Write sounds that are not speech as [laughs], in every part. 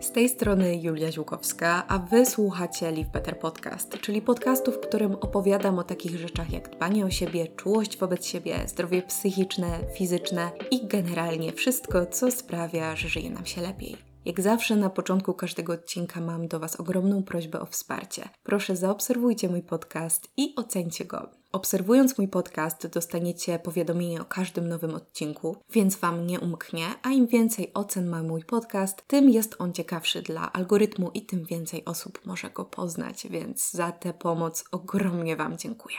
Z tej strony Julia Ziłkowska, a Wy słuchacie Live Better Podcast, czyli podcastu, w którym opowiadam o takich rzeczach jak dbanie o siebie, czułość wobec siebie, zdrowie psychiczne, fizyczne i generalnie wszystko, co sprawia, że żyje nam się lepiej. Jak zawsze na początku każdego odcinka mam do Was ogromną prośbę o wsparcie. Proszę zaobserwujcie mój podcast i ocencie go. Obserwując mój podcast, dostaniecie powiadomienie o każdym nowym odcinku, więc Wam nie umknie, a im więcej ocen ma mój podcast, tym jest on ciekawszy dla algorytmu i tym więcej osób może go poznać, więc za tę pomoc ogromnie Wam dziękuję.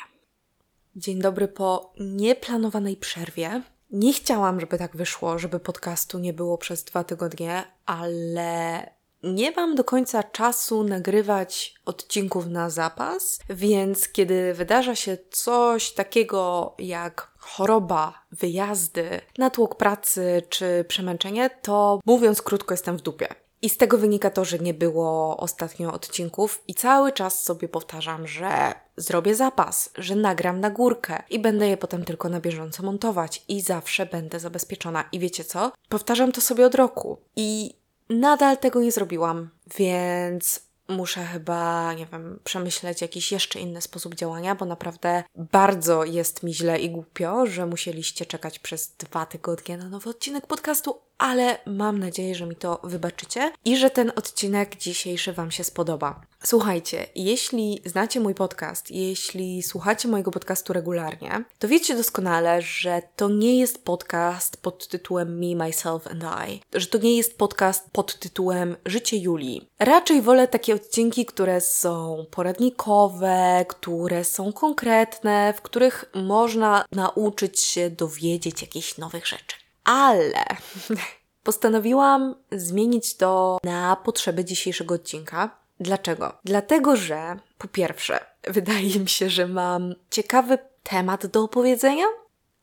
Dzień dobry po nieplanowanej przerwie. Nie chciałam, żeby tak wyszło, żeby podcastu nie było przez dwa tygodnie, ale nie mam do końca czasu nagrywać odcinków na zapas, więc kiedy wydarza się coś takiego jak choroba, wyjazdy, natłok pracy czy przemęczenie, to mówiąc krótko, jestem w dupie. I z tego wynika to, że nie było ostatnio odcinków, i cały czas sobie powtarzam, że zrobię zapas, że nagram na górkę i będę je potem tylko na bieżąco montować i zawsze będę zabezpieczona. I wiecie co? Powtarzam to sobie od roku. I Nadal tego nie zrobiłam, więc muszę chyba, nie wiem, przemyśleć jakiś jeszcze inny sposób działania, bo naprawdę bardzo jest mi źle i głupio, że musieliście czekać przez dwa tygodnie na nowy odcinek podcastu, ale mam nadzieję, że mi to wybaczycie i że ten odcinek dzisiejszy Wam się spodoba. Słuchajcie, jeśli znacie mój podcast, jeśli słuchacie mojego podcastu regularnie, to wiecie doskonale, że to nie jest podcast pod tytułem Me, Myself and I, że to nie jest podcast pod tytułem Życie Julii. Raczej wolę takie odcinki, które są poradnikowe, które są konkretne, w których można nauczyć się dowiedzieć jakichś nowych rzeczy. Ale [laughs] postanowiłam zmienić to na potrzeby dzisiejszego odcinka. Dlaczego? Dlatego, że po pierwsze, [laughs] wydaje mi się, że mam ciekawy temat do opowiedzenia,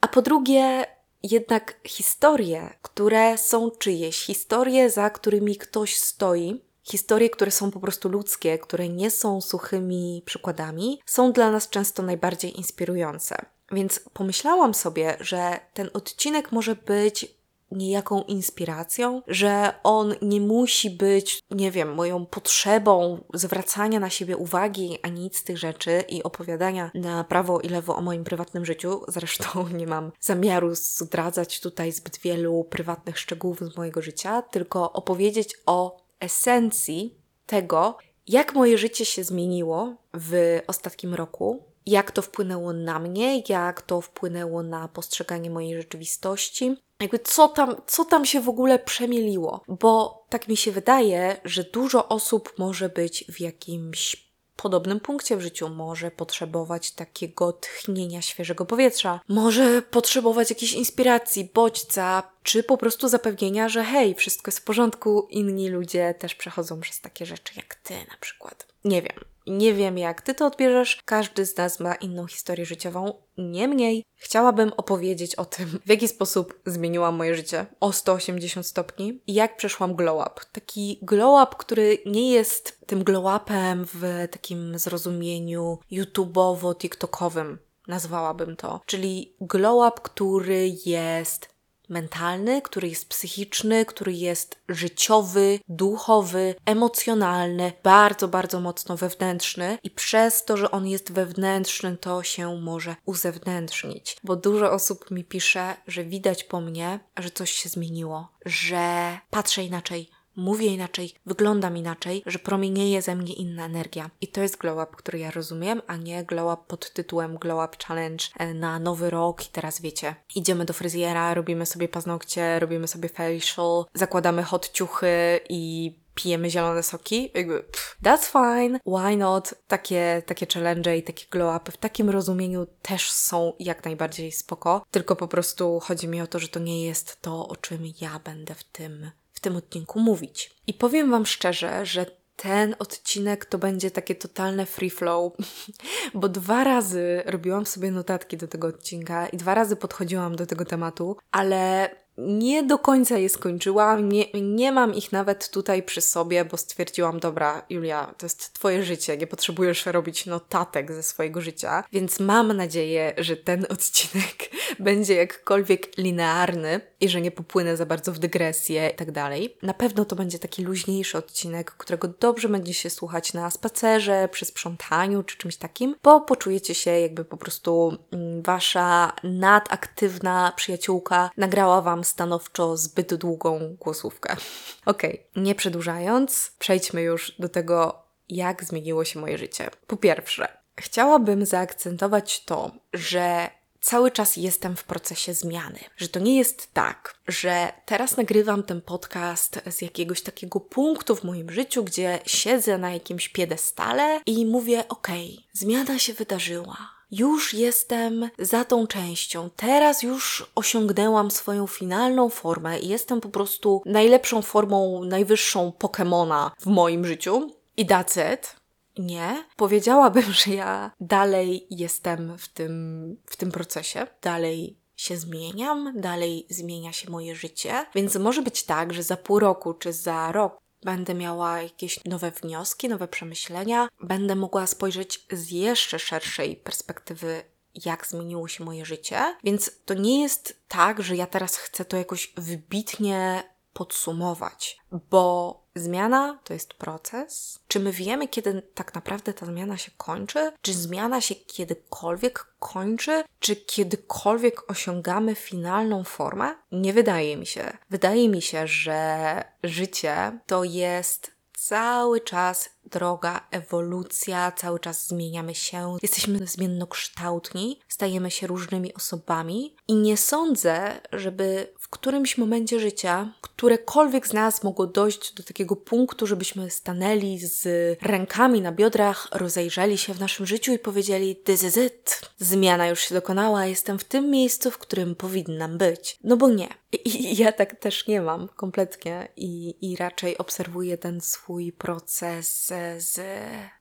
a po drugie, jednak historie, które są czyjeś, historie, za którymi ktoś stoi, historie, które są po prostu ludzkie, które nie są suchymi przykładami, są dla nas często najbardziej inspirujące. Więc pomyślałam sobie, że ten odcinek może być niejaką inspiracją, że on nie musi być, nie wiem, moją potrzebą zwracania na siebie uwagi, a nic z tych rzeczy i opowiadania na prawo i lewo o moim prywatnym życiu. Zresztą [laughs] nie mam zamiaru zdradzać tutaj zbyt wielu prywatnych szczegółów z mojego życia, tylko opowiedzieć o esencji tego, jak moje życie się zmieniło w ostatnim roku, jak to wpłynęło na mnie, jak to wpłynęło na postrzeganie mojej rzeczywistości, jakby co tam, co tam się w ogóle przemieliło. Bo tak mi się wydaje, że dużo osób może być w jakimś podobnym punkcie w życiu, może potrzebować takiego tchnienia świeżego powietrza, może potrzebować jakiejś inspiracji, bodźca, czy po prostu zapewnienia, że hej, wszystko jest w porządku, inni ludzie też przechodzą przez takie rzeczy jak ty na przykład. Nie wiem. Nie wiem, jak ty to odbierzesz. Każdy z nas ma inną historię życiową. Niemniej chciałabym opowiedzieć o tym, w jaki sposób zmieniłam moje życie o 180 stopni i jak przeszłam glow up. Taki glow up, który nie jest tym glow upem w takim zrozumieniu YouTubeowo-TikTokowym, nazwałabym to. Czyli glow up, który jest mentalny, który jest psychiczny, który jest życiowy, duchowy, emocjonalny, bardzo, bardzo mocno wewnętrzny i przez to, że on jest wewnętrzny, to się może uzewnętrznić. Bo dużo osób mi pisze, że widać po mnie, że coś się zmieniło, że patrzę inaczej, mówię inaczej, wyglądam inaczej, że promienieje ze mnie inna energia. I to jest glow up, który ja rozumiem, a nie glow up pod tytułem Glow Up Challenge e, na nowy rok i teraz wiecie, idziemy do fryzjera, robimy sobie paznokcie, robimy sobie facial, zakładamy hot ciuchy i pijemy zielone soki, jakby pff, that's fine, why not? Takie, takie challenge i takie glow upy w takim rozumieniu też są jak najbardziej spoko, tylko po prostu chodzi mi o to, że to nie jest to, o czym ja będę w tym tym odcinku mówić. I powiem Wam szczerze, że ten odcinek to będzie takie totalne free flow, [laughs] bo dwa razy robiłam sobie notatki do tego odcinka i dwa razy podchodziłam do tego tematu, ale nie do końca je skończyłam, nie, nie mam ich nawet tutaj przy sobie, bo stwierdziłam, dobra, Julia, to jest Twoje życie, nie potrzebujesz robić notatek ze swojego życia, więc mam nadzieję, że ten [laughs] odcinek będzie jakkolwiek linearny i że nie popłynę za bardzo w dygresję i tak dalej. Na pewno to będzie taki luźniejszy odcinek, którego dobrze będzie się słuchać na spacerze, przy sprzątaniu czy czymś takim, bo poczujecie się jakby po prostu mm, Wasza nadaktywna przyjaciółka nagrała Wam stanowczo zbyt długą głosówkę. [laughs] Okej, nie przedłużając, przejdźmy już do tego, jak zmieniło się moje życie. Po pierwsze, chciałabym zaakcentować to, że cały czas jestem w procesie zmiany. Że to nie jest tak, że teraz nagrywam ten podcast z jakiegoś takiego punktu w moim życiu, gdzie siedzę na jakimś piedestale i mówię: Okej, zmiana się wydarzyła już jestem za tą częścią. Teraz już osiągnęłam swoją finalną formę i jestem po prostu najlepszą formą, najwyższą Pokemona w moim życiu. I that's it. Nie. Powiedziałabym, że ja dalej jestem w tym, w tym procesie. Dalej się zmieniam, dalej zmienia się moje życie, więc może być tak, że za pół roku czy za rok będę miała jakieś nowe wnioski, nowe przemyślenia, będę mogła spojrzeć z jeszcze szerszej perspektywy jak zmieniło się moje życie. Więc to nie jest tak, że ja teraz chcę to jakoś wybitnie podsumować, bo zmiana to jest proces. Czy my wiemy, kiedy tak naprawdę ta zmiana się kończy? Czy zmiana się kiedykolwiek kończy? Czy kiedykolwiek osiągamy finalną formę? Nie wydaje mi się. Wydaje mi się, że życie to jest cały czas droga, ewolucja, cały czas zmieniamy się, jesteśmy zmiennokształtni, stajemy się różnymi osobami i nie sądzę, żeby w którymś momencie życia którekolwiek z nas mogło dojść do takiego punktu, żebyśmy stanęli z rękami na biodrach, rozejrzeli się w naszym życiu i powiedzieli: This is it. Zmiana już się dokonała, jestem w tym miejscu, w którym powinnam być. No bo nie. I, ja tak też nie mam kompletnie i, i raczej obserwuję ten swój proces z,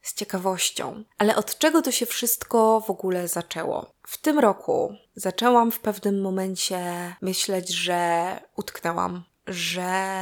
z ciekawością. Ale od czego to się wszystko w ogóle zaczęło? W tym roku zaczęłam w pewnym momencie myśleć, że utknęłam, że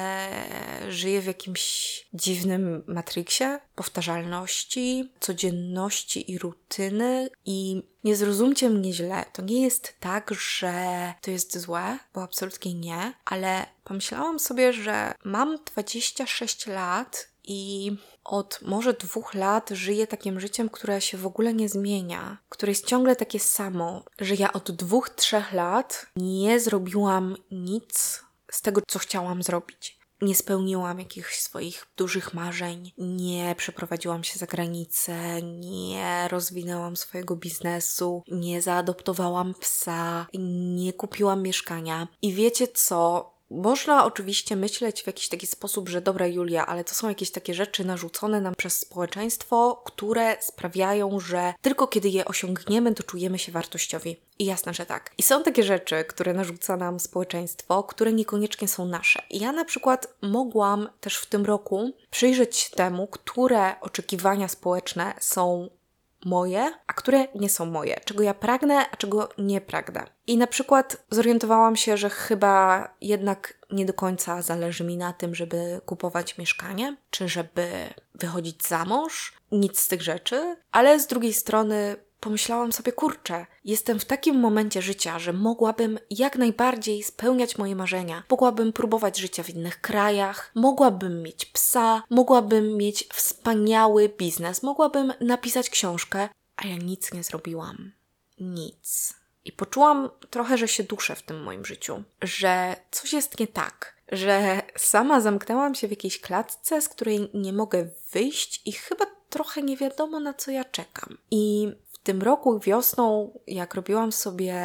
żyję w jakimś dziwnym matriksie powtarzalności, codzienności i rutyny. I nie zrozumcie mnie źle, to nie jest tak, że to jest złe, bo absolutnie nie, ale pomyślałam sobie, że mam 26 lat i od może dwóch lat żyję takim życiem, które się w ogóle nie zmienia, które jest ciągle takie samo, że ja od dwóch, trzech lat nie zrobiłam nic z tego, co chciałam zrobić. Nie spełniłam jakichś swoich dużych marzeń, nie przeprowadziłam się za granicę, nie rozwinęłam swojego biznesu, nie zaadoptowałam psa, nie kupiłam mieszkania. I wiecie co? Można oczywiście myśleć w jakiś taki sposób, że dobra Julia, ale to są jakieś takie rzeczy narzucone nam przez społeczeństwo, które sprawiają, że tylko kiedy je osiągniemy, to czujemy się wartościowi. I jasne, że tak. I są takie rzeczy, które narzuca nam społeczeństwo, które niekoniecznie są nasze. I ja na przykład mogłam też w tym roku przyjrzeć się temu, które oczekiwania społeczne są moje, a które nie są moje, czego ja pragnę, a czego nie pragnę. I na przykład zorientowałam się, że chyba jednak nie do końca zależy mi na tym, żeby kupować mieszkanie, czy żeby wychodzić za mąż, nic z tych rzeczy, ale z drugiej strony pomyślałam sobie, kurczę, jestem w takim momencie życia, że mogłabym jak najbardziej spełniać moje marzenia. Mogłabym próbować życia w innych krajach, mogłabym mieć psa, mogłabym mieć wspaniały biznes, mogłabym napisać książkę, a ja nic nie zrobiłam. Nic. I poczułam trochę, że się duszę w tym moim życiu, że coś jest nie tak, że sama zamknęłam się w jakiejś klatce, z której nie mogę wyjść i chyba trochę nie wiadomo na co ja czekam. I tym roku wiosną, jak robiłam sobie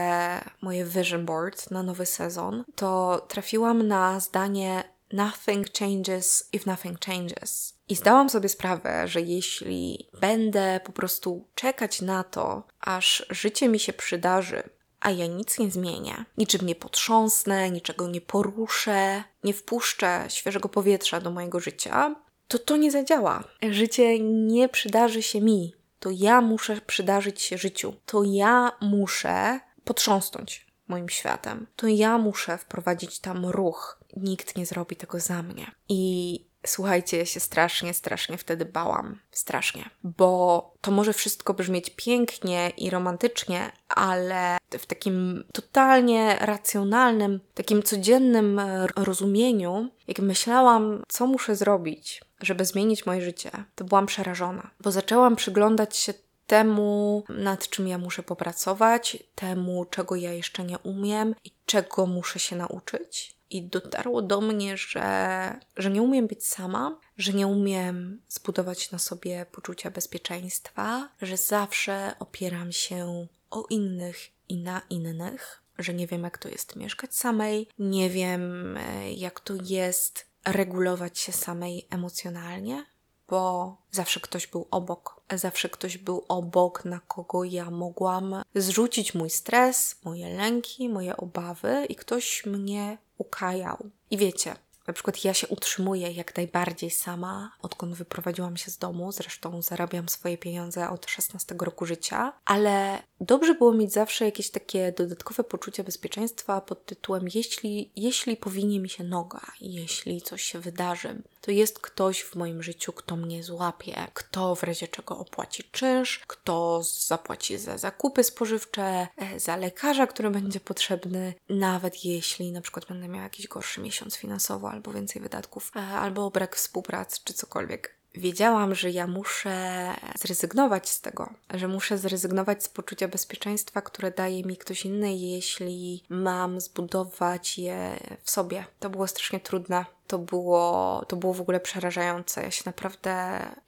moje vision board na nowy sezon, to trafiłam na zdanie Nothing changes if nothing changes. I zdałam sobie sprawę, że jeśli będę po prostu czekać na to, aż życie mi się przydarzy, a ja nic nie zmienię, niczym nie potrząsnę, niczego nie poruszę, nie wpuszczę świeżego powietrza do mojego życia, to to nie zadziała. Życie nie przydarzy się mi, to ja muszę przydarzyć się życiu. To ja muszę potrząsnąć moim światem, to ja muszę wprowadzić tam ruch. Nikt nie zrobi tego za mnie. I Słuchajcie, ja się strasznie, strasznie wtedy bałam. Strasznie. Bo to może wszystko brzmieć pięknie i romantycznie, ale w takim totalnie racjonalnym, takim codziennym rozumieniu, jak myślałam, co muszę zrobić, żeby zmienić moje życie, to byłam przerażona. Bo zaczęłam przyglądać się temu, nad czym ja muszę popracować, temu, czego ja jeszcze nie umiem i czego muszę się nauczyć. I dotarło do mnie, że, że nie umiem być sama, że nie umiem zbudować na sobie poczucia bezpieczeństwa, że zawsze opieram się o innych i na innych, że nie wiem, jak to jest mieszkać samej, nie wiem, e, jak to jest regulować się samej emocjonalnie, bo zawsze ktoś był obok. Zawsze ktoś był obok, na kogo ja mogłam zrzucić mój stres, moje lęki, moje obawy, i ktoś mnie ukajał. I wiecie, na przykład ja się utrzymuję jak najbardziej sama, odkąd wyprowadziłam się z domu. Zresztą zarabiam swoje pieniądze od 16 roku życia, ale dobrze było mieć zawsze jakieś takie dodatkowe poczucie bezpieczeństwa pod tytułem jeśli, jeśli powinie mi się noga, jeśli coś się wydarzy, to jest ktoś w moim życiu, kto mnie złapie, kto w razie czego opłaci czynsz, kto zapłaci za zakupy spożywcze, e, za lekarza, który będzie potrzebny, nawet jeśli na przykład będę miała jakiś gorszy miesiąc finansowo albo więcej wydatków, e, albo brak współpracy, czy cokolwiek wiedziałam, że ja muszę zrezygnować z tego, że muszę zrezygnować z poczucia bezpieczeństwa, które daje mi ktoś inny, jeśli mam zbudować je w sobie. To było strasznie trudne. To było, to było w ogóle przerażające. Ja się naprawdę,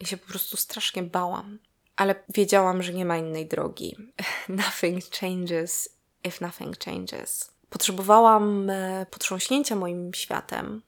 ja się po prostu strasznie bałam. Ale wiedziałam, że nie ma innej drogi. [laughs] nothing changes if nothing changes. Potrzebowałam e, potrząśnięcia moim światem,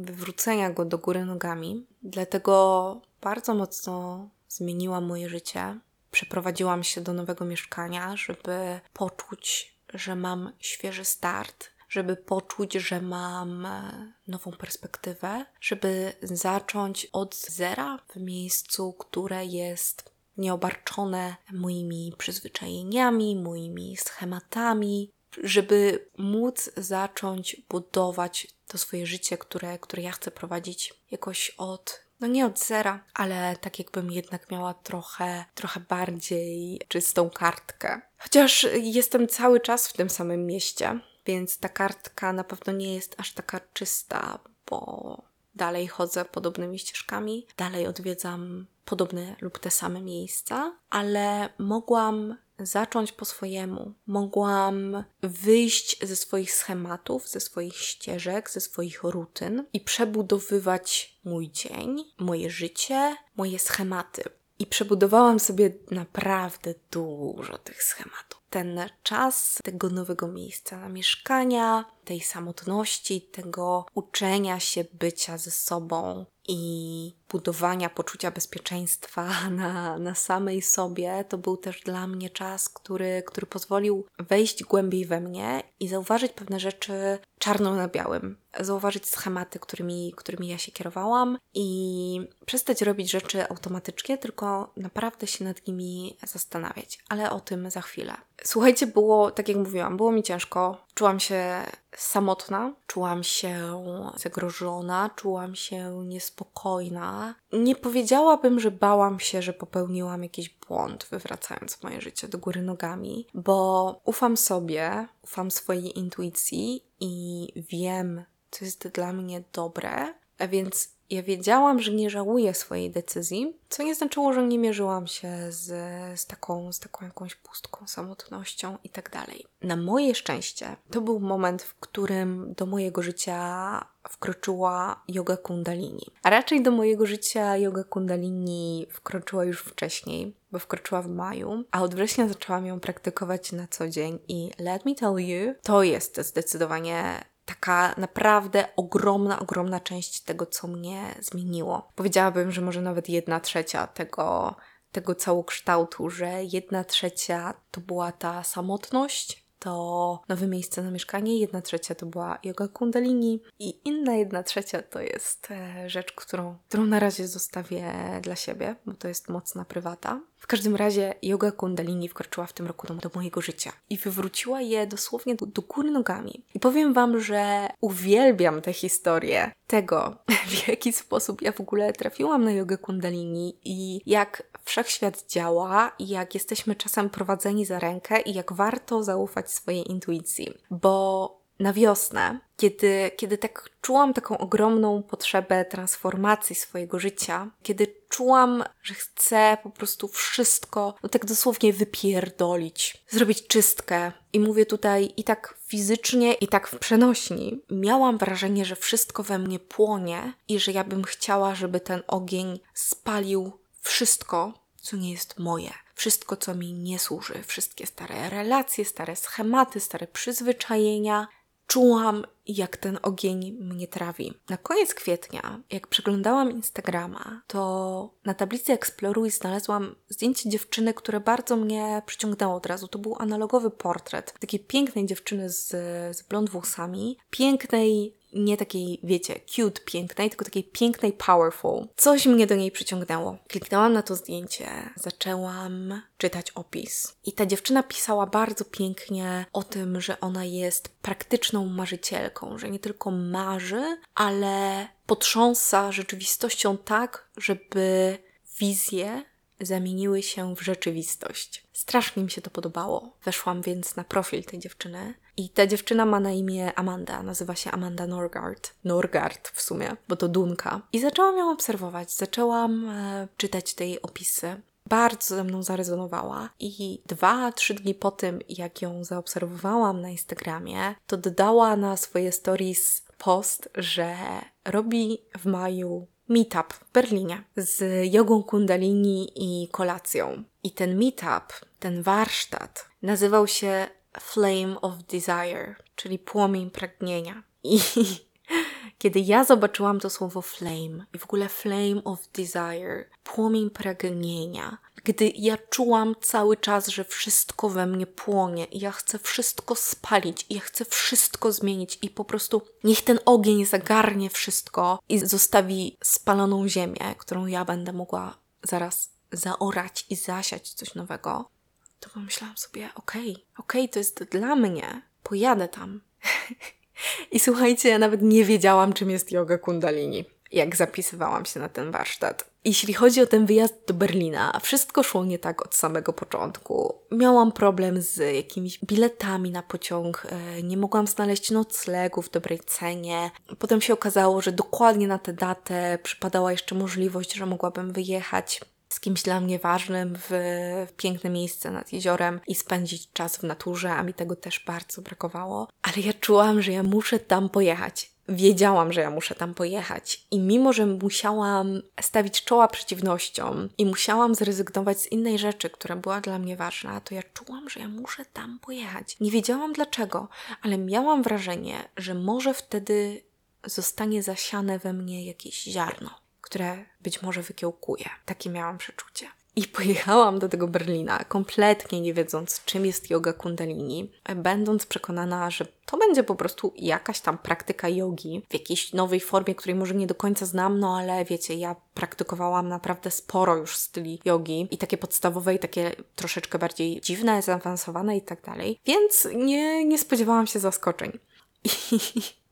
wywrócenia go do góry nogami. Dlatego bardzo mocno zmieniłam moje życie. Przeprowadziłam się do nowego mieszkania, żeby poczuć, że mam świeży start, żeby poczuć, że mam e, nową perspektywę, żeby zacząć od zera w miejscu, które jest nieobarczone moimi przyzwyczajeniami, moimi schematami, żeby móc zacząć budować to swoje życie, które, które ja chcę prowadzić jakoś od, no nie od zera, ale tak jakbym jednak miała trochę, trochę bardziej czystą kartkę. Chociaż jestem cały czas w tym samym mieście, więc ta kartka na pewno nie jest aż taka czysta, bo dalej chodzę podobnymi ścieżkami, dalej odwiedzam podobne lub te same miejsca, ale mogłam zacząć po swojemu. Mogłam wyjść ze swoich schematów, ze swoich ścieżek, ze swoich rutyn i przebudowywać mój dzień, moje życie, moje schematy. I przebudowałam sobie naprawdę dużo tych schematów. Ten czas tego nowego miejsca na mieszkania, tej samotności, tego uczenia się bycia ze sobą i budowania poczucia bezpieczeństwa [laughs] na, na samej sobie, to był też dla mnie czas, który, który pozwolił wejść głębiej we mnie i zauważyć pewne rzeczy czarno na białym. Zauważyć schematy, którymi, którymi ja się kierowałam i przestać robić rzeczy automatycznie, tylko naprawdę się nad nimi zastanawiać. Ale o tym za chwilę. Słuchajcie, było, tak jak mówiłam, było mi ciężko. Czułam się samotna, czułam się zagrożona, czułam się niespokojna. Nie powiedziałabym, że bałam się, że popełniłam jakiś błąd, wywracając moje życie do góry nogami, bo ufam sobie, ufam swojej intuicji i wiem, co jest dla mnie dobre, a więc ja wiedziałam, że nie żałuję swojej decyzji, co nie znaczyło, że nie mierzyłam się z, z, taką, z taką jakąś pustką, samotnością i tak dalej. Na moje szczęście to był moment, w którym do mojego życia wkroczyła yoga kundalini. A raczej do mojego życia yoga kundalini wkroczyła już wcześniej, bo wkroczyła w maju, a od września zaczęłam ją praktykować na co dzień i let me tell you, to jest zdecydowanie taka naprawdę ogromna, ogromna część tego, co mnie zmieniło. Powiedziałabym, że może nawet jedna trzecia tego, tego całokształtu, że jedna trzecia to była ta samotność, to nowe miejsce na mieszkanie, jedna trzecia to była yoga kundalini i inna jedna trzecia to jest e, rzecz, którą, którą na razie zostawię dla siebie, bo to jest mocna prywata. W każdym razie yoga kundalini wkroczyła w tym roku do, do mojego życia i wywróciła je dosłownie do, do góry nogami. I powiem Wam, że uwielbiam tę historię tego, [laughs] w jaki sposób ja w ogóle trafiłam na jogę kundalini i jak wszechświat działa i jak jesteśmy czasem prowadzeni za rękę i jak warto zaufać swojej intuicji. Bo na wiosnę, kiedy, kiedy tak czułam taką ogromną potrzebę transformacji swojego życia, kiedy czułam, że chcę po prostu wszystko, no tak dosłownie wypierdolić, zrobić czystkę. I mówię tutaj i tak fizycznie, i tak w przenośni. Miałam wrażenie, że wszystko we mnie płonie i że ja bym chciała, żeby ten ogień spalił wszystko, co nie jest moje. Wszystko, co mi nie służy, wszystkie stare relacje, stare schematy, stare przyzwyczajenia, czułam, jak ten ogień mnie trawi. Na koniec kwietnia, jak przeglądałam Instagrama, to na tablicy Exploruj znalazłam zdjęcie dziewczyny, które bardzo mnie przyciągnęło od razu. To był analogowy portret takiej pięknej dziewczyny z, z blond włosami, pięknej nie takiej, wiecie, cute, pięknej, tylko takiej pięknej, powerful. Coś mnie do niej przyciągnęło. Kliknęłam na to zdjęcie, zaczęłam czytać opis. I ta dziewczyna pisała bardzo pięknie o tym, że ona jest praktyczną marzycielką, że nie tylko marzy, ale potrząsa rzeczywistością tak, żeby wizje zamieniły się w rzeczywistość. Strasznie mi się to podobało. Weszłam więc na profil tej dziewczyny i ta dziewczyna ma na imię Amanda, nazywa się Amanda Norgard. Norgard w sumie, bo to Dunka. I zaczęłam ją obserwować, zaczęłam e, czytać tej opisy. Bardzo ze mną zarezonowała i dwa, trzy dni po tym, jak ją zaobserwowałam na Instagramie, to dodała na swoje stories post, że robi w maju meetup w Berlinie z jogą kundalini i kolacją. I ten meetup, ten warsztat nazywał się Flame of Desire, czyli płomień pragnienia. I [laughs] kiedy ja zobaczyłam to słowo flame i w ogóle flame of desire, płomień pragnienia, gdy ja czułam cały czas, że wszystko we mnie płonie i ja chcę wszystko spalić i ja chcę wszystko zmienić i po prostu niech ten ogień zagarnie wszystko i zostawi spaloną ziemię, którą ja będę mogła zaraz zaorać i zasiać coś nowego, to pomyślałam sobie, okej, okay, okej, okay, to jest dla mnie, pojadę tam. [laughs] I słuchajcie, ja nawet nie wiedziałam, czym jest yoga kundalini, jak zapisywałam się na ten warsztat. Jeśli chodzi o ten wyjazd do Berlina, wszystko szło nie tak od samego początku. Miałam problem z jakimiś biletami na pociąg, e, nie mogłam znaleźć noclegu w dobrej cenie. Potem się okazało, że dokładnie na tę datę przypadała jeszcze możliwość, że mogłabym wyjechać z kimś dla mnie ważnym w, piękne miejsce nad jeziorem i spędzić czas w naturze, a mi tego też bardzo brakowało. Ale ja czułam, że ja muszę tam pojechać. Wiedziałam, że ja muszę tam pojechać, i mimo, że musiałam stawić czoła przeciwnościom i musiałam zrezygnować z innej rzeczy, która była dla mnie ważna, to ja czułam, że ja muszę tam pojechać. Nie wiedziałam dlaczego, ale miałam wrażenie, że może wtedy zostanie zasiane we mnie jakieś ziarno które być może wykiełkuje. Takie miałam przeczucie. I pojechałam do tego Berlina, kompletnie nie wiedząc, czym jest yoga kundalini, będąc przekonana, że to będzie po prostu jakaś tam praktyka jogi w jakiejś nowej formie, której może nie do końca znam, no ale wiecie, ja praktykowałam naprawdę sporo już styli jogi i takie podstawowe i takie troszeczkę bardziej dziwne, zaawansowane i tak dalej, więc nie, nie spodziewałam się zaskoczeń. [laughs] I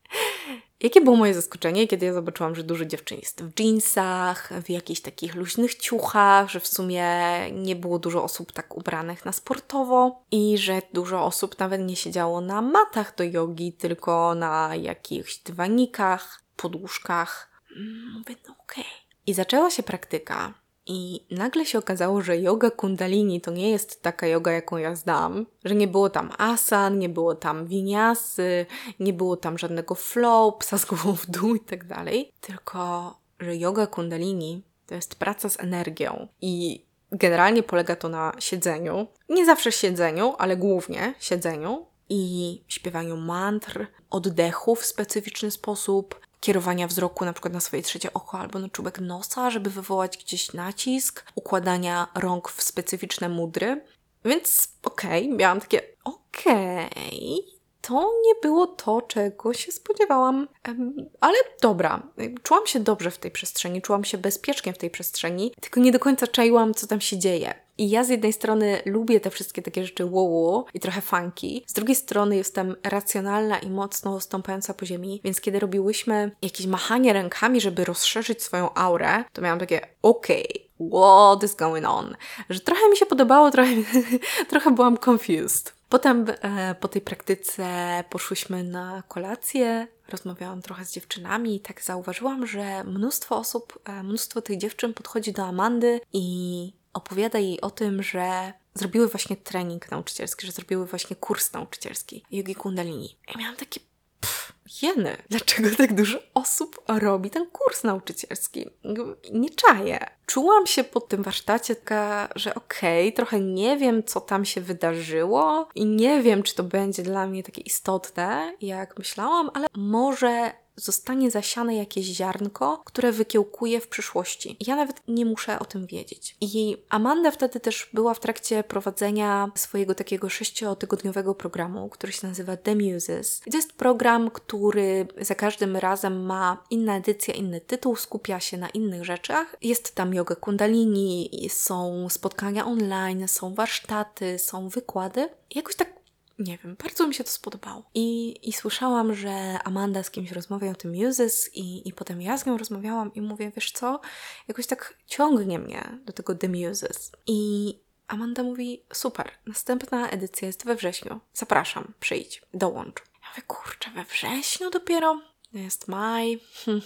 Jakie było moje zaskoczenie, kiedy ja zobaczyłam, że dużo dziewczyn jest w jeansach, w jakichś takich luźnych ciuchach, że w sumie nie było dużo osób tak ubranych na sportowo i że dużo osób nawet nie siedziało na matach do jogi, tylko na jakichś dywanikach, podłóżkach. Mm, mówię, no okej. Okay. I zaczęła się praktyka i nagle się okazało, że yoga kundalini to nie jest taka yoga, jaką ja znam, że nie było tam asan, nie było tam winiasy, nie było tam żadnego flow, psa z głową w dół i tak dalej, tylko że yoga kundalini to jest praca z energią. I generalnie polega to na siedzeniu. Nie zawsze siedzeniu, ale głównie siedzeniu. I śpiewaniu mantr, oddechu w specyficzny sposób, kierowania wzroku na przykład na swoje trzecie oko albo na czubek nosa, żeby wywołać gdzieś nacisk, układania rąk w specyficzne mudry. Więc okej, okay, miałam takie okej, okay, to nie było to, czego się spodziewałam. Ale dobra, czułam się dobrze w tej przestrzeni, czułam się bezpiecznie w tej przestrzeni, tylko nie do końca czaiłam, co tam się dzieje. I ja z jednej strony lubię te wszystkie takie rzeczy wow i trochę funky, z drugiej strony jestem racjonalna i mocno stąpająca po ziemi, więc kiedy robiłyśmy jakieś machanie rękami, żeby rozszerzyć swoją aurę, to miałam takie okej, okay, what is going on? Że trochę mi się podobało, trochę, [laughs] trochę byłam confused. Potem e, po tej praktyce poszłyśmy na kolację, rozmawiałam trochę z dziewczynami i tak zauważyłam, że mnóstwo osób, e, mnóstwo tych dziewczyn podchodzi do Amandy i opowiada jej o tym, że zrobiły właśnie trening nauczycielski, że zrobiły właśnie kurs nauczycielski jogi kundalini. I miałam takie jeny, dlaczego tak dużo osób robi ten kurs nauczycielski? Nie czaję. Czułam się po tym warsztacie taka, że okej, okay, trochę nie wiem, co tam się wydarzyło i nie wiem, czy to będzie dla mnie takie istotne, jak myślałam, ale może zostanie zasiane jakieś ziarnko, które wykiełkuje w przyszłości. Ja nawet nie muszę o tym wiedzieć. I Amanda wtedy też była w trakcie prowadzenia swojego takiego sześciotygodniowego programu, który się nazywa The Muses. I to jest program, który za każdym razem ma inna edycja, inny tytuł, skupia się na innych rzeczach. Jest tam yoga kundalini, są spotkania online, są warsztaty, są wykłady. I jakoś tak nie wiem, bardzo mi się to spodobało. I, i słyszałam, że Amanda z kimś rozmawia o tym Muses i, i potem ja z nią rozmawiałam i mówię, wiesz co, jakoś tak ciągnie mnie do tego The Muses. I Amanda mówi, super, następna edycja jest we wrześniu. Zapraszam, przyjdź, dołącz. Ja mówię, kurczę, we wrześniu dopiero? Jest maj. Hm.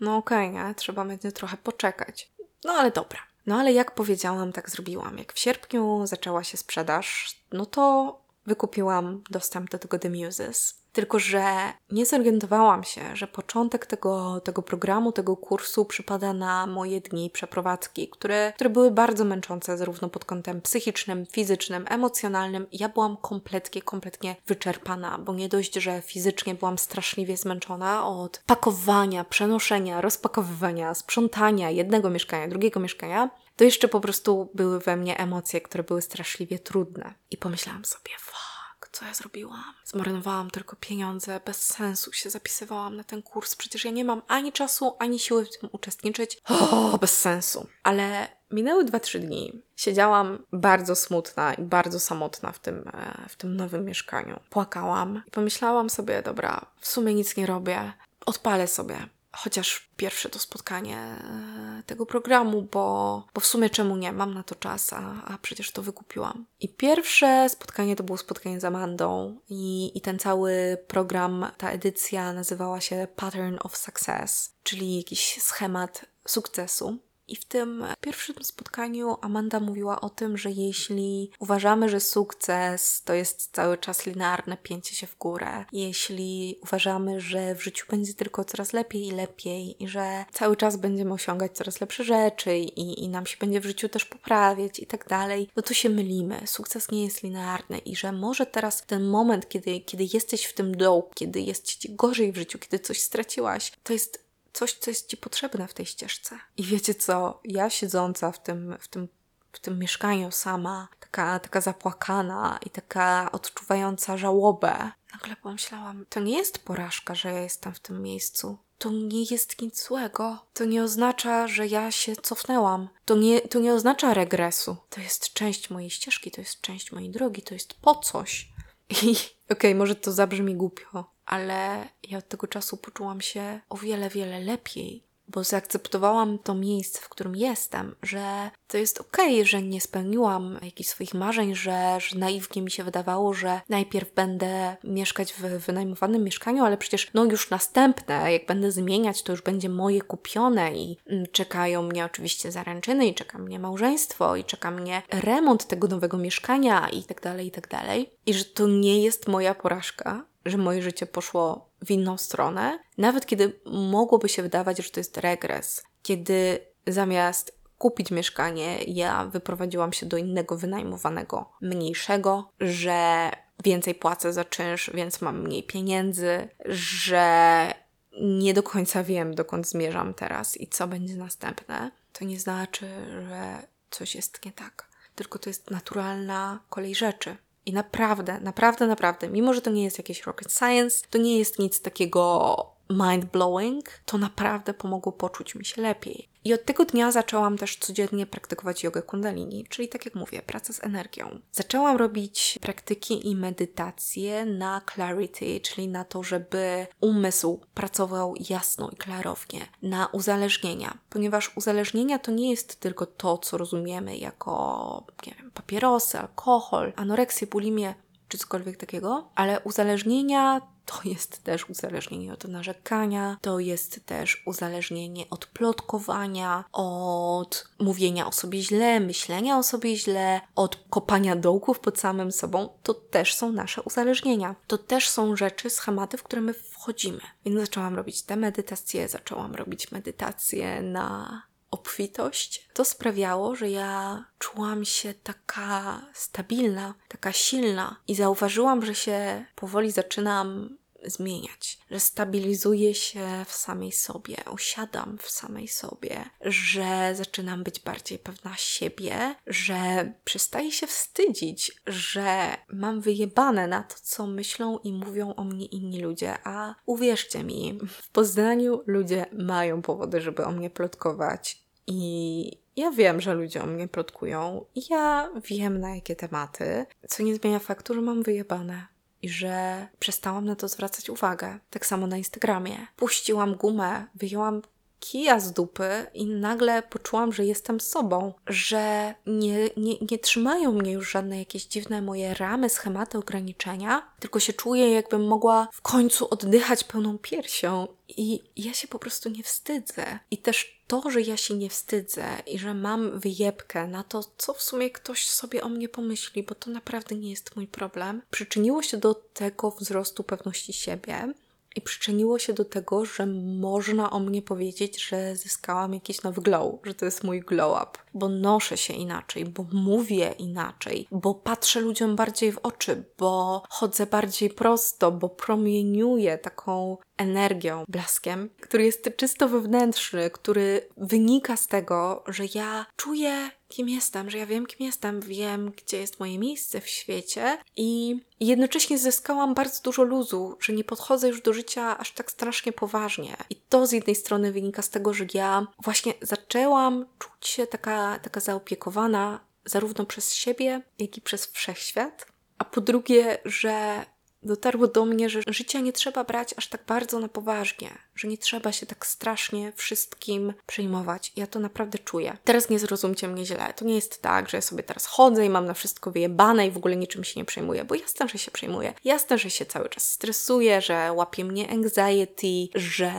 No okej, okay, nie? Trzeba będzie trochę poczekać. No ale dobra. No ale jak powiedziałam, tak zrobiłam. Jak w sierpniu zaczęła się sprzedaż, no to wykupiłam dostęp do tego The Muses. Tylko, że nie zorientowałam się, że początek tego, tego programu, tego kursu przypada na moje dni przeprowadzki, które, które były bardzo męczące zarówno pod kątem psychicznym, fizycznym, emocjonalnym. Ja byłam kompletnie, kompletnie wyczerpana, bo nie dość, że fizycznie byłam straszliwie zmęczona od pakowania, przenoszenia, rozpakowywania, sprzątania jednego mieszkania, drugiego mieszkania, to jeszcze po prostu były we mnie emocje, które były straszliwie trudne. I pomyślałam sobie, fuck, co ja zrobiłam? Zmarnowałam tylko pieniądze, bez sensu się zapisywałam na ten kurs, przecież ja nie mam ani czasu, ani siły w tym uczestniczyć. O, bez sensu. Ale minęły 2-3 dni. Siedziałam bardzo smutna i bardzo samotna w tym, e, w tym nowym mieszkaniu. Płakałam i pomyślałam sobie, dobra, w sumie nic nie robię, odpalę sobie chociaż pierwsze to spotkanie e, tego programu, bo, bo w sumie czemu nie? Mam na to czas, a, a przecież to wykupiłam. I pierwsze spotkanie to było spotkanie z Amandą i, i ten cały program, ta edycja nazywała się Pattern of Success, czyli jakiś schemat sukcesu. I w tym pierwszym spotkaniu Amanda mówiła o tym, że jeśli uważamy, że sukces to jest cały czas linearne pięcie się w górę, jeśli uważamy, że w życiu będzie tylko coraz lepiej i lepiej i że cały czas będziemy osiągać coraz lepsze rzeczy i, i nam się będzie w życiu też poprawiać i tak dalej, no to się mylimy. Sukces nie jest linearny i że może teraz ten moment, kiedy, kiedy jesteś w tym dołu, kiedy jest ci gorzej w życiu, kiedy coś straciłaś, to jest coś, co jest Ci potrzebne w tej ścieżce. I wiecie co? Ja siedząca w tym, w tym, w tym mieszkaniu sama, taka, taka zapłakana i taka odczuwająca żałobę, nagle pomyślałam, to nie jest porażka, że ja jestem w tym miejscu. To nie jest nic złego. To nie oznacza, że ja się cofnęłam. To nie, to nie oznacza regresu. To jest część mojej ścieżki, to jest część mojej drogi, to jest po coś. I okej, okay, może to zabrzmi głupio, ale ja od tego czasu poczułam się o wiele, wiele lepiej, bo zaakceptowałam to miejsce, w którym jestem, że to jest okej, okay, że nie spełniłam jakichś swoich marzeń, że, że naiwnie mi się wydawało, że najpierw będę mieszkać w wynajmowanym mieszkaniu, ale przecież no już następne, jak będę zmieniać, to już będzie moje kupione i mm, czekają mnie oczywiście zaręczyny i czeka mnie małżeństwo i czeka mnie remont tego nowego mieszkania i tak dalej, i tak dalej. I że to nie jest moja porażka, że moje życie poszło w inną stronę, nawet kiedy mogłoby się wydawać, że to jest regres, kiedy zamiast kupić mieszkanie, ja wyprowadziłam się do innego wynajmowanego, mniejszego, że więcej płacę za czynsz, więc mam mniej pieniędzy, że nie do końca wiem, dokąd zmierzam teraz i co będzie następne, to nie znaczy, że coś jest nie tak. Tylko to jest naturalna kolej rzeczy. I naprawdę, naprawdę, naprawdę, mimo że to nie jest jakieś rocket science, to nie jest nic takiego mind blowing, to naprawdę pomogło poczuć mi się lepiej. I od tego dnia zaczęłam też codziennie praktykować jogę kundalini, czyli tak jak mówię, praca z energią. Zaczęłam robić praktyki i medytacje na clarity, czyli na to, żeby umysł pracował jasno i klarownie, na uzależnienia, ponieważ uzależnienia to nie jest tylko to, co rozumiemy jako nie wiem, papierosy, alkohol, anoreksję, bulimię czy cokolwiek takiego, ale uzależnienia to jest też uzależnienie od narzekania, to jest też uzależnienie od plotkowania, od mówienia o sobie źle, myślenia o sobie źle, od kopania dołków pod samym sobą. To też są nasze uzależnienia. To też są rzeczy, schematy, w które my wchodzimy. Więc zaczęłam robić te medytacje, zaczęłam robić medytacje na obfitość, to sprawiało, że ja czułam się taka stabilna, taka silna i zauważyłam, że się powoli zaczynam zmieniać, że stabilizuję się w samej sobie, usiadam w samej sobie, że zaczynam być bardziej pewna siebie, że przestaję się wstydzić, że mam wyjebane na to, co myślą i mówią o mnie inni ludzie, a uwierzcie mi, w Poznaniu ludzie mają powody, żeby o mnie plotkować. I ja wiem, że ludzie o mnie plotkują. Ja wiem na jakie tematy, co nie zmienia faktu, że mam wyjebane i że przestałam na to zwracać uwagę. Tak samo na Instagramie. Puściłam gumę, wyjęłam kija z dupy i nagle poczułam, że jestem sobą, że nie, nie, nie trzymają mnie już żadne jakieś dziwne moje ramy, schematy, ograniczenia, tylko się czuję, jakbym mogła w końcu oddychać pełną piersią i ja się po prostu nie wstydzę. I też to, że ja się nie wstydzę i że mam wyjebkę na to, co w sumie ktoś sobie o mnie pomyśli, bo to naprawdę nie jest mój problem, przyczyniło się do tego wzrostu pewności siebie i przyczyniło się do tego, że można o mnie powiedzieć, że zyskałam jakiś nowy glow, że to jest mój glow up, bo noszę się inaczej, bo mówię inaczej, bo patrzę ludziom bardziej w oczy, bo chodzę bardziej prosto, bo promieniuję taką energią, blaskiem, który jest czysto wewnętrzny, który wynika z tego, że ja czuję, kim jestem, że ja wiem, kim jestem, wiem, gdzie jest moje miejsce w świecie i jednocześnie zyskałam bardzo dużo luzu, że nie podchodzę już do życia aż tak strasznie poważnie. I to z jednej strony wynika z tego, że ja właśnie zaczęłam czuć się taka, taka zaopiekowana zarówno przez siebie, jak i przez wszechświat. A po drugie, że dotarło do mnie, że życia nie trzeba brać aż tak bardzo na poważnie, że nie trzeba się tak strasznie wszystkim przejmować. Ja to naprawdę czuję. Teraz nie zrozumcie mnie źle. To nie jest tak, że ja sobie teraz chodzę i mam na wszystko wyjebane i w ogóle niczym się nie przejmuję, bo jasne, że się przejmuję. Jasne, że się cały czas stresuję, że łapie mnie anxiety, że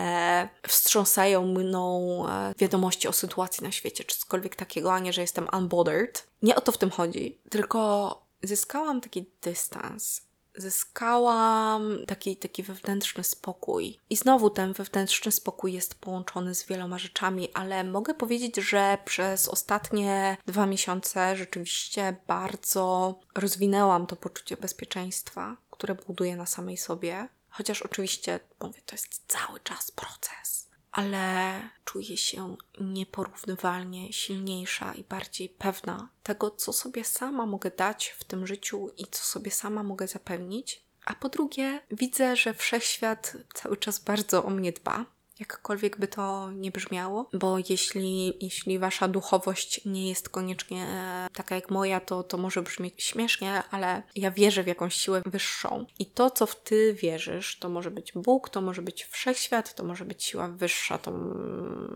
wstrząsają mną e, wiadomości o sytuacji na świecie, czy cokolwiek takiego, a nie, że jestem unbothered. Nie o to w tym chodzi, tylko zyskałam taki dystans zyskałam taki, taki wewnętrzny spokój. I znowu ten wewnętrzny spokój jest połączony z wieloma rzeczami, ale mogę powiedzieć, że przez ostatnie dwa miesiące rzeczywiście bardzo rozwinęłam to poczucie bezpieczeństwa, które buduję na samej sobie. Chociaż oczywiście, mówię, to jest cały czas proces ale czuję się nieporównywalnie silniejsza i bardziej pewna tego, co sobie sama mogę dać w tym życiu i co sobie sama mogę zapewnić. A po drugie, widzę, że wszechświat cały czas bardzo o mnie dba jakkolwiek by to nie brzmiało, bo jeśli, jeśli wasza duchowość nie jest koniecznie e, taka jak moja, to, to może brzmieć śmiesznie, ale ja wierzę w jakąś siłę wyższą. I to, co w ty wierzysz, to może być Bóg, to może być wszechświat, to może być siła wyższa, to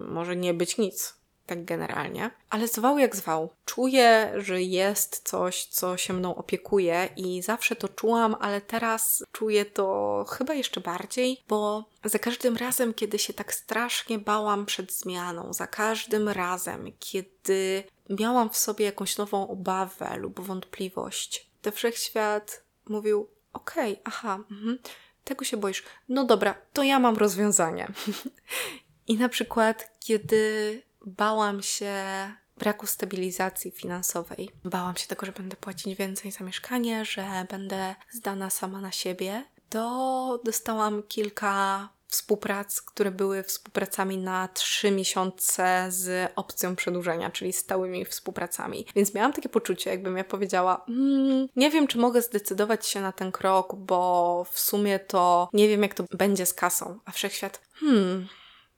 może nie być nic tak generalnie. Ale zwał jak zwał. Czuję, że jest coś, co się mną opiekuje i zawsze to czułam, ale teraz czuję to chyba jeszcze bardziej, bo za każdym razem, kiedy się tak strasznie bałam przed zmianą, za każdym razem, kiedy miałam w sobie jakąś nową obawę lub wątpliwość, to wszechświat mówił: Okej, okay, aha, mhm, tego się boisz. No dobra, to ja mam rozwiązanie. [laughs] I na przykład, kiedy bałam się braku stabilizacji finansowej. Bałam się tego, że będę płacić więcej za mieszkanie, że będę zdana sama na siebie. To dostałam kilka współprac, które były współpracami na trzy miesiące z opcją przedłużenia, czyli stałymi współpracami. Więc miałam takie poczucie, jakbym ja powiedziała, mm, nie wiem, czy mogę zdecydować się na ten krok, bo w sumie to nie wiem, jak to będzie z kasą. A wszechświat, hmm,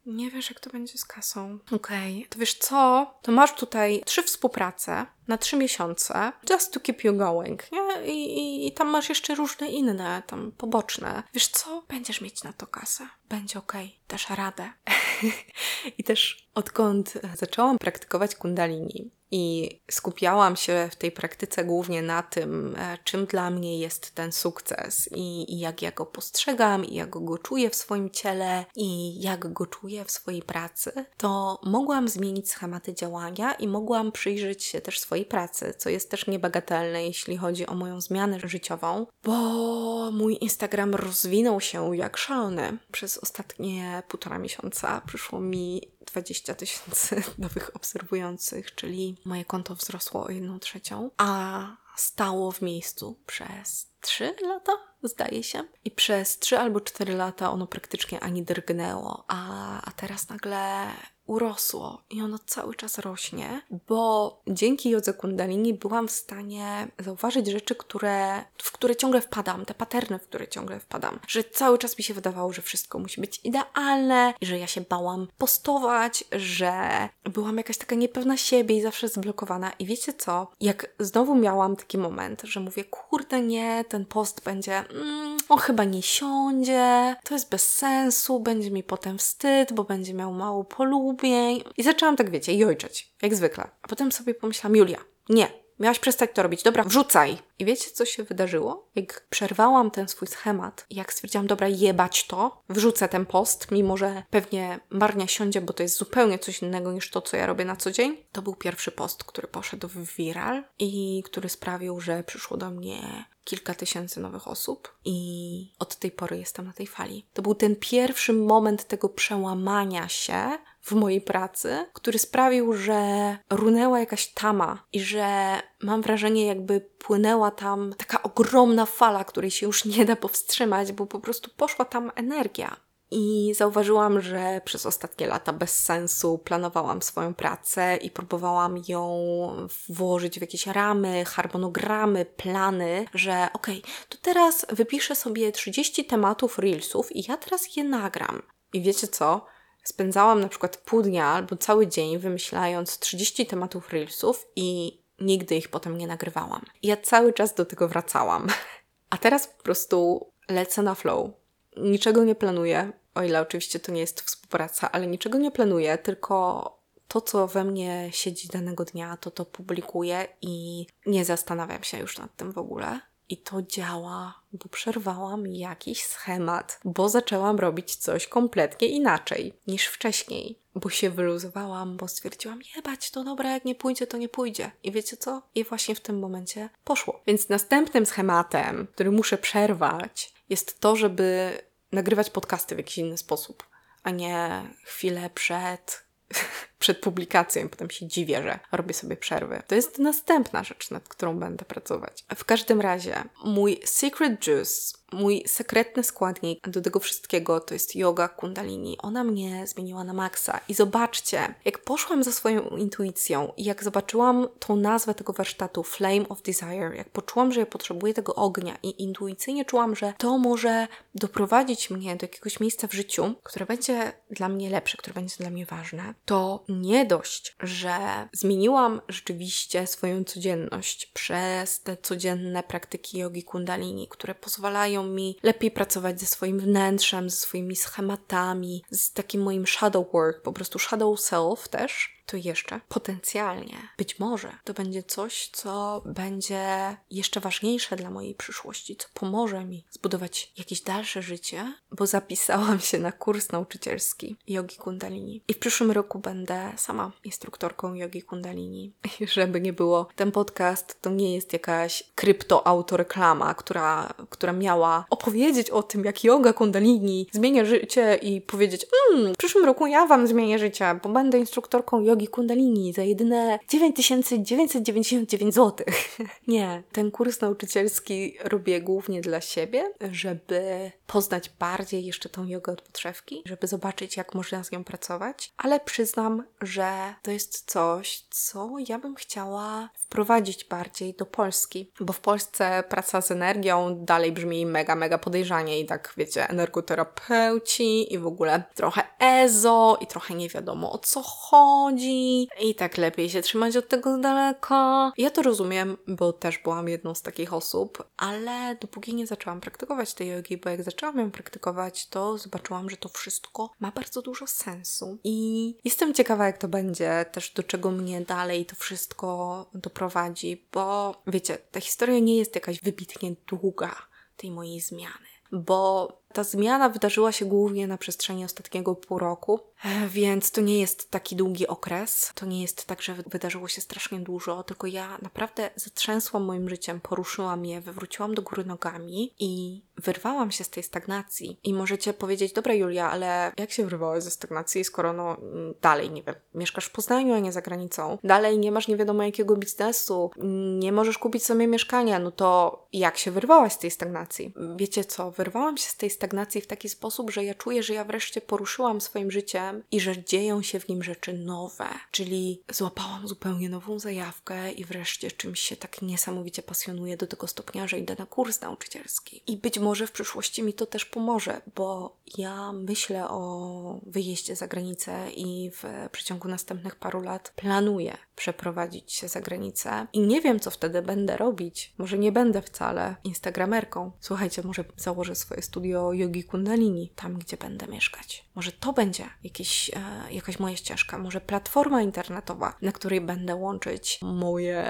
nie wiesz, jak to będzie z kasą. Okej, okay. to wiesz co? To masz tutaj trzy współprace na trzy miesiące, just to keep you going, nie? I, i, I, tam masz jeszcze różne inne, tam poboczne. Wiesz co? Będziesz mieć na to kasę. Będzie okej, okay. dasz radę. [laughs] I też odkąd zaczęłam praktykować kundalini, i skupiałam się w tej praktyce głównie na tym, e, czym dla mnie jest ten sukces i, i, jak ja go postrzegam, i jak go czuję w swoim ciele, i jak go czuję w swojej pracy, to mogłam zmienić schematy działania i mogłam przyjrzeć się też swojej pracy, co jest też niebagatelne, jeśli chodzi o moją zmianę życiową, bo mój Instagram rozwinął się jak szalony. Przez ostatnie półtora miesiąca przyszło mi 20 tysięcy [laughs] nowych obserwujących, czyli moje konto wzrosło o jedną trzecią, a stało w miejscu przez 3 lata, zdaje się. I przez 3 albo 4 lata ono praktycznie ani drgnęło, a, a teraz nagle urosło i ono cały czas rośnie, bo dzięki jodze kundalini byłam w stanie zauważyć rzeczy, które, w które ciągle wpadam, te paterny, w które ciągle wpadam. Że cały czas mi się wydawało, że wszystko musi być idealne i że ja się bałam postować, że byłam jakaś taka niepewna siebie i zawsze zblokowana. I wiecie co? Jak znowu miałam taki moment, że mówię, kurde nie, ten post będzie, mm, on chyba nie siądzie, to jest bez sensu, będzie mi potem wstyd, bo będzie miał mało polubień, i zaczęłam tak, wiecie, jojczeć, jak zwykle. A potem sobie pomyślałam, Julia, nie, miałaś przestać to robić, dobra, wrzucaj. I wiecie, co się wydarzyło? Jak przerwałam ten swój schemat, jak stwierdziłam, dobra, jebać to, wrzucę ten post, mimo że pewnie marnia siądzie, bo to jest zupełnie coś innego niż to, co ja robię na co dzień, to był pierwszy post, który poszedł w viral i który sprawił, że przyszło do mnie kilka tysięcy nowych osób i od tej pory jestem na tej fali. To był ten pierwszy moment tego przełamania się w mojej pracy, który sprawił, że runęła jakaś tama i że mam wrażenie, jakby płynęła tam taka ogromna fala, której się już nie da powstrzymać, bo po prostu poszła tam energia. I zauważyłam, że przez ostatnie lata bez sensu planowałam swoją pracę i próbowałam ją włożyć w jakieś ramy, harmonogramy, plany, że okej, okay, to teraz wypiszę sobie 30 tematów reelsów i ja teraz je nagram. I wiecie co? Spędzałam na przykład pół dnia albo cały dzień wymyślając 30 tematów reelsów i nigdy ich potem nie nagrywałam. I ja cały czas do tego wracałam. [laughs] A teraz po prostu lecę na flow. Niczego nie planuję, o ile oczywiście to nie jest współpraca, ale niczego nie planuję, tylko to, co we mnie siedzi danego dnia, to to publikuję i nie zastanawiam się już nad tym w ogóle. I to działa, bo przerwałam jakiś schemat, bo zaczęłam robić coś kompletnie inaczej niż wcześniej. Bo się wyluzowałam, bo stwierdziłam, jebać, to dobra, jak nie pójdzie, to nie pójdzie. I wiecie co? I właśnie w tym momencie poszło. Więc następnym schematem, który muszę przerwać, jest to, żeby nagrywać podcasty w jakiś inny sposób, a nie chwilę przed [laughs] przed publikacją i potem się dziwię, że robię sobie przerwy. To jest następna rzecz, nad którą będę pracować. W każdym razie, mój secret juice mój sekretny składnik do tego wszystkiego to jest yoga kundalini. Ona mnie zmieniła na maksa. I zobaczcie, jak poszłam za swoją intuicją i jak zobaczyłam tą nazwę tego warsztatu Flame of Desire, jak poczułam, że ja potrzebuję tego ognia i intuicyjnie czułam, że to może doprowadzić mnie do jakiegoś miejsca w życiu, które będzie dla mnie lepsze, które będzie dla mnie ważne, to nie dość, że zmieniłam rzeczywiście swoją codzienność przez te codzienne praktyki jogi kundalini, które pozwalają mi lepiej pracować ze swoim wnętrzem, ze swoimi schematami, z takim moim shadow work, po prostu shadow self też to jeszcze potencjalnie, być może, to będzie coś, co będzie jeszcze ważniejsze dla mojej przyszłości, co pomoże mi zbudować jakieś dalsze życie, bo zapisałam się na kurs nauczycielski jogi kundalini. I w przyszłym roku będę sama instruktorką jogi kundalini. Żeby nie było, ten podcast to nie jest jakaś kryptoautoreklama, która, która miała opowiedzieć o tym, jak yoga kundalini zmienia życie i powiedzieć, mmm, w przyszłym roku ja Wam zmienię życie, bo będę instruktorką jogi jogi kundalini za jedyne 9999 zł. [laughs] Nie, ten kurs nauczycielski robię głównie dla siebie, żeby poznać bardziej jeszcze tą jogę od podszewki, żeby zobaczyć, jak można z nią pracować, ale przyznam, że to jest coś, co ja bym chciała wprowadzić bardziej do Polski, bo w Polsce praca z energią dalej brzmi mega, mega podejrzanie i tak, wiecie, energoterapeuci i w ogóle trochę ezo i trochę nie wiadomo o co chodzi i tak lepiej się trzymać od tego z daleka. Ja to rozumiem, bo też byłam jedną z takich osób, ale dopóki nie zaczęłam praktykować tej jogi, bo jak zaczęłam ją praktykować, to zobaczyłam, że to wszystko ma bardzo dużo sensu i jestem ciekawa, jak to będzie, też do czego mnie dalej to wszystko doprowadzi, bo wiecie, ta historia nie jest jakaś wybitnie długa tej mojej zmiany, bo ta zmiana wydarzyła się głównie na przestrzeni ostatniego pół roku, więc to nie jest taki długi okres. To nie jest tak, że wydarzyło się strasznie dużo, tylko ja naprawdę zatrzęsłam moim życiem, poruszyłam je, wywróciłam do góry nogami i wyrwałam się z tej stagnacji. I możecie powiedzieć, dobra Julia, ale jak się wyrwałaś ze stagnacji, skoro no mm, dalej, nie wiem, mieszkasz w Poznaniu, a nie za granicą, dalej nie masz nie wiadomo jakiego biznesu, nie możesz kupić sobie mieszkania, no to jak się wyrwałaś z tej stagnacji? Wiecie co, wyrwałam się z tej stagnacji stagnacji w taki sposób, że ja czuję, że ja wreszcie poruszyłam swoim życiem i że dzieją się w nim rzeczy nowe. Czyli złapałam zupełnie nową zajawkę i wreszcie czymś się tak niesamowicie pasjonuję do tego stopnia, że idę na kurs nauczycielski. I być może w przyszłości mi to też pomoże, bo ja myślę o wyjeździe za granicę i w przeciągu następnych paru lat planuję przeprowadzić się za granicę i nie wiem, co wtedy będę robić. Może nie będę wcale instagramerką. Słuchajcie, może założę swoje studio jogi kundalini tam, gdzie będę mieszkać. Może to będzie jakieś, e, jakaś moja ścieżka, może platforma internetowa, na której będę łączyć moje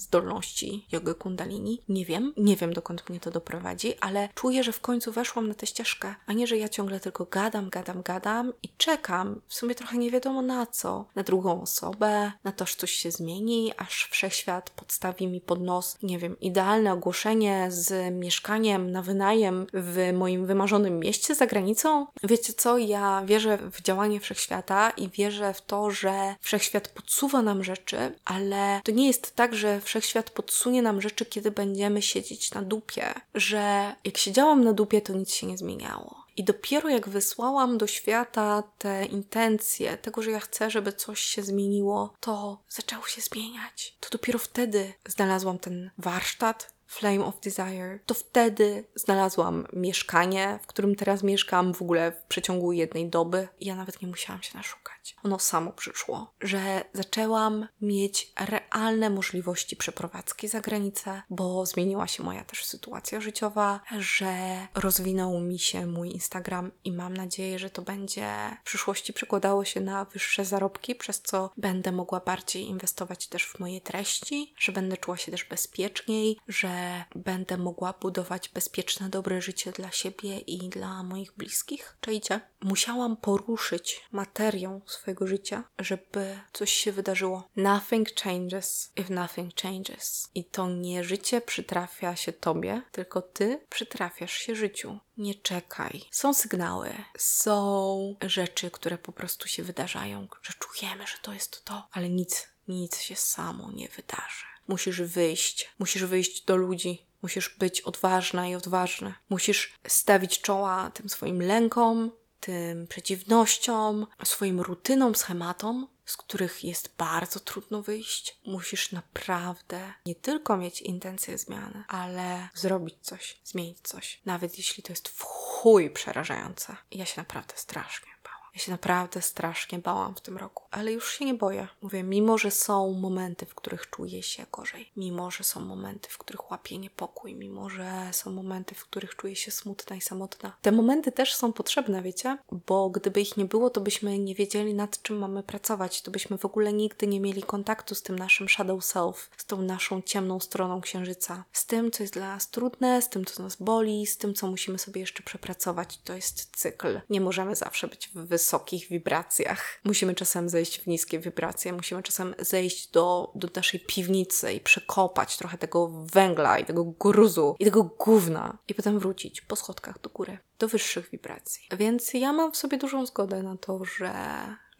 zdolności jogy kundalini. Nie wiem, nie wiem dokąd mnie to doprowadzi, ale czuję, że w końcu weszłam na tę ścieżkę, a nie, że ja ciągle tylko gadam, gadam, gadam i czekam, w sumie trochę nie wiadomo na co, na drugą osobę, na to, że coś się zmieni, aż wszechświat podstawi mi pod nos, nie wiem, idealne ogłoszenie z mieszkaniem na wynajem w moim wymarzonym mieście za granicą. Wiecie co, ja wierzę w działanie wszechświata i wierzę w to, że wszechświat podsuwa nam rzeczy, ale to nie jest tak, że wszechświat podsunie nam rzeczy, kiedy będziemy siedzieć na dupie, że jak siedziałam na dupie, to nic się nie zmieniało. I dopiero jak wysłałam do świata te intencje tego, że ja chcę, żeby coś się zmieniło, to zaczęło się zmieniać. To dopiero wtedy znalazłam ten warsztat, Flame of Desire, to wtedy znalazłam mieszkanie, w którym teraz mieszkam w ogóle w przeciągu jednej doby. Ja nawet nie musiałam się naszukać. Ono samo przyszło, że zaczęłam mieć realne możliwości przeprowadzki za granicę, bo zmieniła się moja też sytuacja życiowa, że rozwinął mi się mój Instagram i mam nadzieję, że to będzie w przyszłości przekładało się na wyższe zarobki, przez co będę mogła bardziej inwestować też w moje treści, że będę czuła się też bezpieczniej, że będę mogła budować bezpieczne, dobre życie dla siebie i dla moich bliskich. Czajcie? Musiałam poruszyć materią swojego życia, żeby coś się wydarzyło. Nothing changes if nothing changes. I to nie życie przytrafia się tobie, tylko ty przytrafiasz się życiu. Nie czekaj. Są sygnały, są rzeczy, które po prostu się wydarzają, że czujemy, że to jest to, ale nic, nic się samo nie wydarzy. Musisz wyjść, musisz wyjść do ludzi, musisz być odważna i odważny. Musisz stawić czoła tym swoim lękom, tym przeciwnościom, swoim rutynom, schematom, z których jest bardzo trudno wyjść. Musisz naprawdę nie tylko mieć intencję zmiany, ale zrobić coś, zmienić coś. Nawet jeśli to jest w chuj przerażające. Ja się naprawdę strasznie ja się naprawdę strasznie bałam w tym roku, ale już się nie boję. Mówię, mimo że są momenty, w których czuję się gorzej, mimo że są momenty, w których łapię niepokój, mimo że są momenty, w których czuję się smutna i samotna. Te momenty też są potrzebne, wiecie? Bo gdyby ich nie było, to byśmy nie wiedzieli, nad czym mamy pracować, to byśmy w ogóle nigdy nie mieli kontaktu z tym naszym shadow self, z tą naszą ciemną stroną księżyca, z tym, co jest dla nas trudne, z tym, co nas boli, z tym, co musimy sobie jeszcze przepracować. To jest cykl. Nie możemy zawsze być w wysokich wibracjach. Musimy czasem zejść w niskie wibracje, musimy czasem zejść do, do naszej piwnicy i przekopać trochę tego węgla i tego gruzu i tego gówna i potem wrócić po schodkach do góry, do wyższych wibracji. Więc ja mam w sobie dużą zgodę na to, że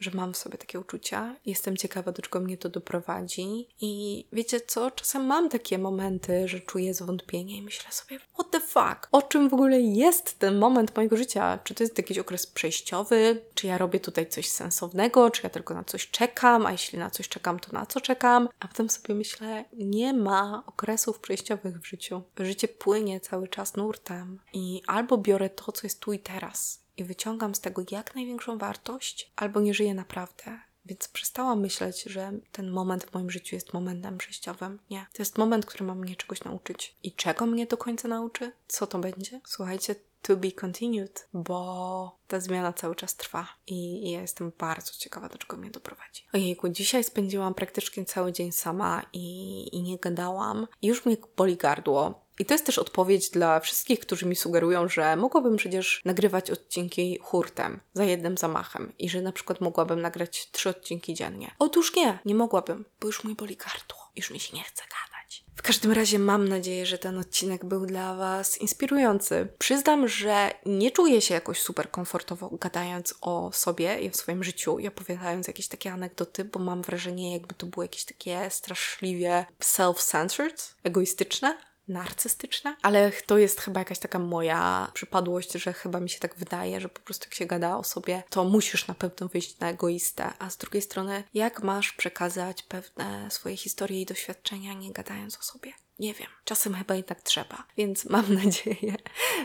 że mam w sobie takie uczucia. Jestem ciekawa, do czego mnie to doprowadzi. I wiecie co? Czasem mam takie momenty, że czuję zwątpienie i myślę sobie, what the fuck? O czym w ogóle jest ten moment mojego życia? Czy to jest jakiś okres przejściowy? Czy ja robię tutaj coś sensownego? Czy ja tylko na coś czekam? A jeśli na coś czekam, to na co czekam? A potem sobie myślę, nie ma okresów przejściowych w życiu. Życie płynie cały czas nurtem i albo biorę to, co jest tu i teraz i wyciągam z tego jak największą wartość, albo nie żyję naprawdę. Więc przestałam myśleć, że ten moment w moim życiu jest momentem przejściowym. Nie. To jest moment, który ma mnie czegoś nauczyć. I czego mnie do końca nauczy? Co to będzie? Słuchajcie, to be continued, bo ta zmiana cały czas trwa i ja jestem bardzo ciekawa, do czego mnie doprowadzi. Ojejku, dzisiaj spędziłam praktycznie cały dzień sama i, i nie gadałam. Już mnie boli gardło. I to jest też odpowiedź dla wszystkich, którzy mi sugerują, że mogłabym przecież nagrywać odcinki hurtem, za jednym zamachem i że na przykład mogłabym nagrać trzy odcinki dziennie. Otóż nie, nie mogłabym, bo już mój boli gardło, już mi się nie chce gadać. W każdym razie mam nadzieję, że ten odcinek był dla Was inspirujący. Przyznam, że nie czuję się jakoś super komfortowo gadając o sobie i o swoim życiu i opowiadając jakieś takie anegdoty, bo mam wrażenie, jakby to było jakieś takie straszliwie self-centered, egoistyczne narcystyczne, ale to jest chyba jakaś taka moja przypadłość, że chyba mi się tak wydaje, że po prostu jak się gada o sobie, to musisz na pewno wyjść na egoistę, a z drugiej strony, jak masz przekazać pewne swoje historie i doświadczenia, nie gadając o sobie? Nie wiem, czasem chyba i tak trzeba, więc [laughs] mam nadzieję,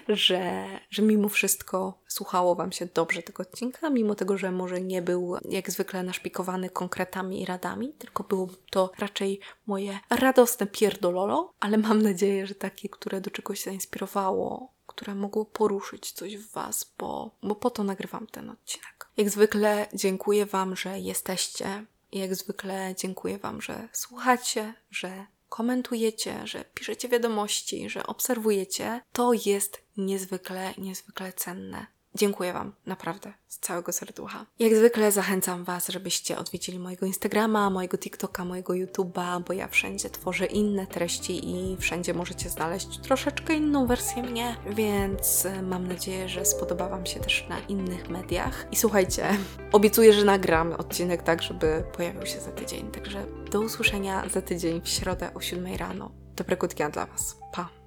że, że mimo wszystko słuchało Wam się dobrze tego odcinka, mimo tego, że może nie był jak zwykle naszpikowany konkretami i radami, tylko było to raczej moje radosne pierdololo, ale mam nadzieję, że takie, które do czegoś zainspirowało, które mogło poruszyć coś w Was, bo, bo po to nagrywam ten odcinek. Jak zwykle dziękuję Wam, że jesteście. Jak zwykle dziękuję Wam, że słuchacie, że komentujecie, że piszecie wiadomości, że obserwujecie, to jest niezwykle, niezwykle cenne. Dziękuję Wam, naprawdę, z całego serducha. Jak zwykle zachęcam Was, żebyście odwiedzili mojego Instagrama, mojego TikToka, mojego YouTube'a, bo ja wszędzie tworzę inne treści i wszędzie możecie znaleźć troszeczkę inną wersję mnie, więc e, mam nadzieję, że spodoba Wam się też na innych mediach. I słuchajcie, [laughs] obiecuję, że nagram odcinek tak, żeby pojawił się za tydzień, także do usłyszenia za tydzień w środę o 7 rano. Dobrego dnia dla Was. Pa!